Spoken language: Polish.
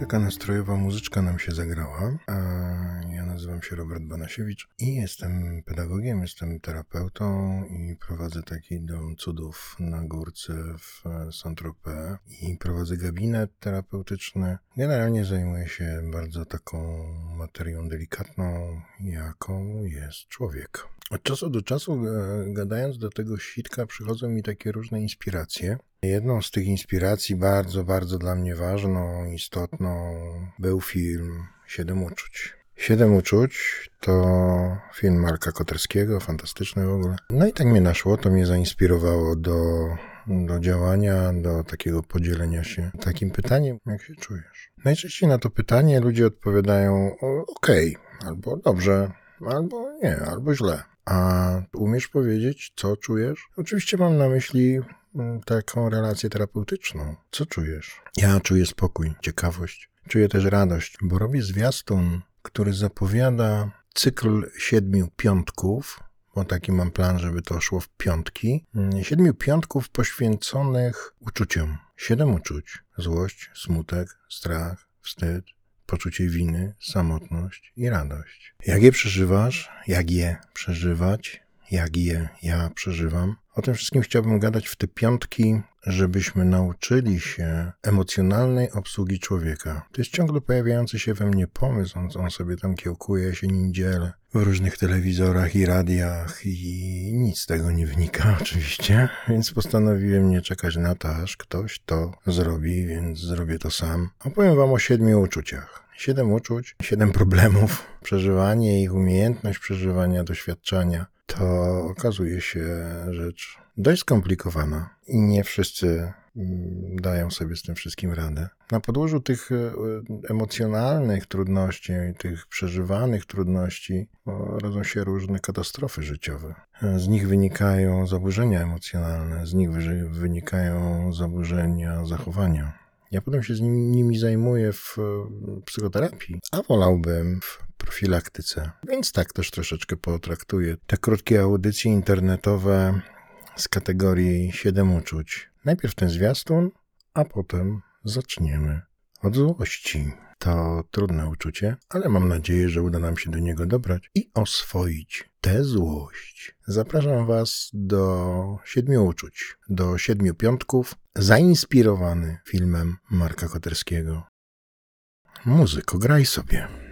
Taka nastrojowa muzyczka nam się zagrała. Ja nazywam się Robert Banasiewicz i jestem pedagogiem, jestem terapeutą i prowadzę taki dom cudów na górce w Saint-Tropez i prowadzę gabinet terapeutyczny. Generalnie zajmuję się bardzo taką materią delikatną, jaką jest człowiek. Od czasu do czasu, e, gadając do tego sitka, przychodzą mi takie różne inspiracje. Jedną z tych inspiracji, bardzo, bardzo dla mnie ważną, istotną, był film Siedem Uczuć. Siedem Uczuć to film Marka Koterskiego, fantastyczny w ogóle. No i tak mnie naszło, to mnie zainspirowało do, do działania, do takiego podzielenia się takim pytaniem, jak się czujesz. Najczęściej na to pytanie ludzie odpowiadają okej, albo dobrze, albo nie, albo źle. A umiesz powiedzieć, co czujesz? Oczywiście mam na myśli mm, taką relację terapeutyczną. Co czujesz? Ja czuję spokój, ciekawość. Czuję też radość, bo robię zwiastun, który zapowiada cykl siedmiu piątków, bo taki mam plan, żeby to szło w piątki. Mm, Siedmiu piątków poświęconych uczuciom. Siedem uczuć. Złość, smutek, strach, wstyd, poczucie winy, samotność i radość. Jak je przeżywasz? Jak je przeżywać? Jak je ja przeżywam? O tym wszystkim chciałbym gadać w te piątki, żebyśmy nauczyli się emocjonalnej obsługi człowieka. To jest ciągle pojawiający się we mnie pomysł, on, on sobie tam kiełkuje, ja się nim dzielę w różnych telewizorach i radiach i nic z tego nie wynika oczywiście, więc postanowiłem nie czekać na to, aż ktoś to zrobi, więc zrobię to sam. Opowiem wam o siedmiu uczuciach. Siedem uczuć, siedem problemów, przeżywanie ich, umiejętność przeżywania, doświadczenia. To okazuje się rzecz dość skomplikowana i nie wszyscy dają sobie z tym wszystkim radę. Na podłożu tych e, emocjonalnych trudności, tych przeżywanych trudności rodzą się różne katastrofy życiowe. Z nich wynikają zaburzenia emocjonalne, z nich wy- wynikają zaburzenia zachowania. Ja potem się z nimi, nimi zajmuję w e, psychoterapii, a wolałbym w profilaktyce. Więc tak też troszeczkę potraktuję te krótkie audycje internetowe z kategorii 7 uczuć. Najpierw ten zwiastun, a potem zaczniemy od złości. To trudne uczucie, ale mam nadzieję, że uda nam się do niego dobrać i oswoić tę złość. Zapraszam Was do siedmiu uczuć, do siedmiu piątków, zainspirowany filmem Marka Koterskiego. Muzyko, graj sobie.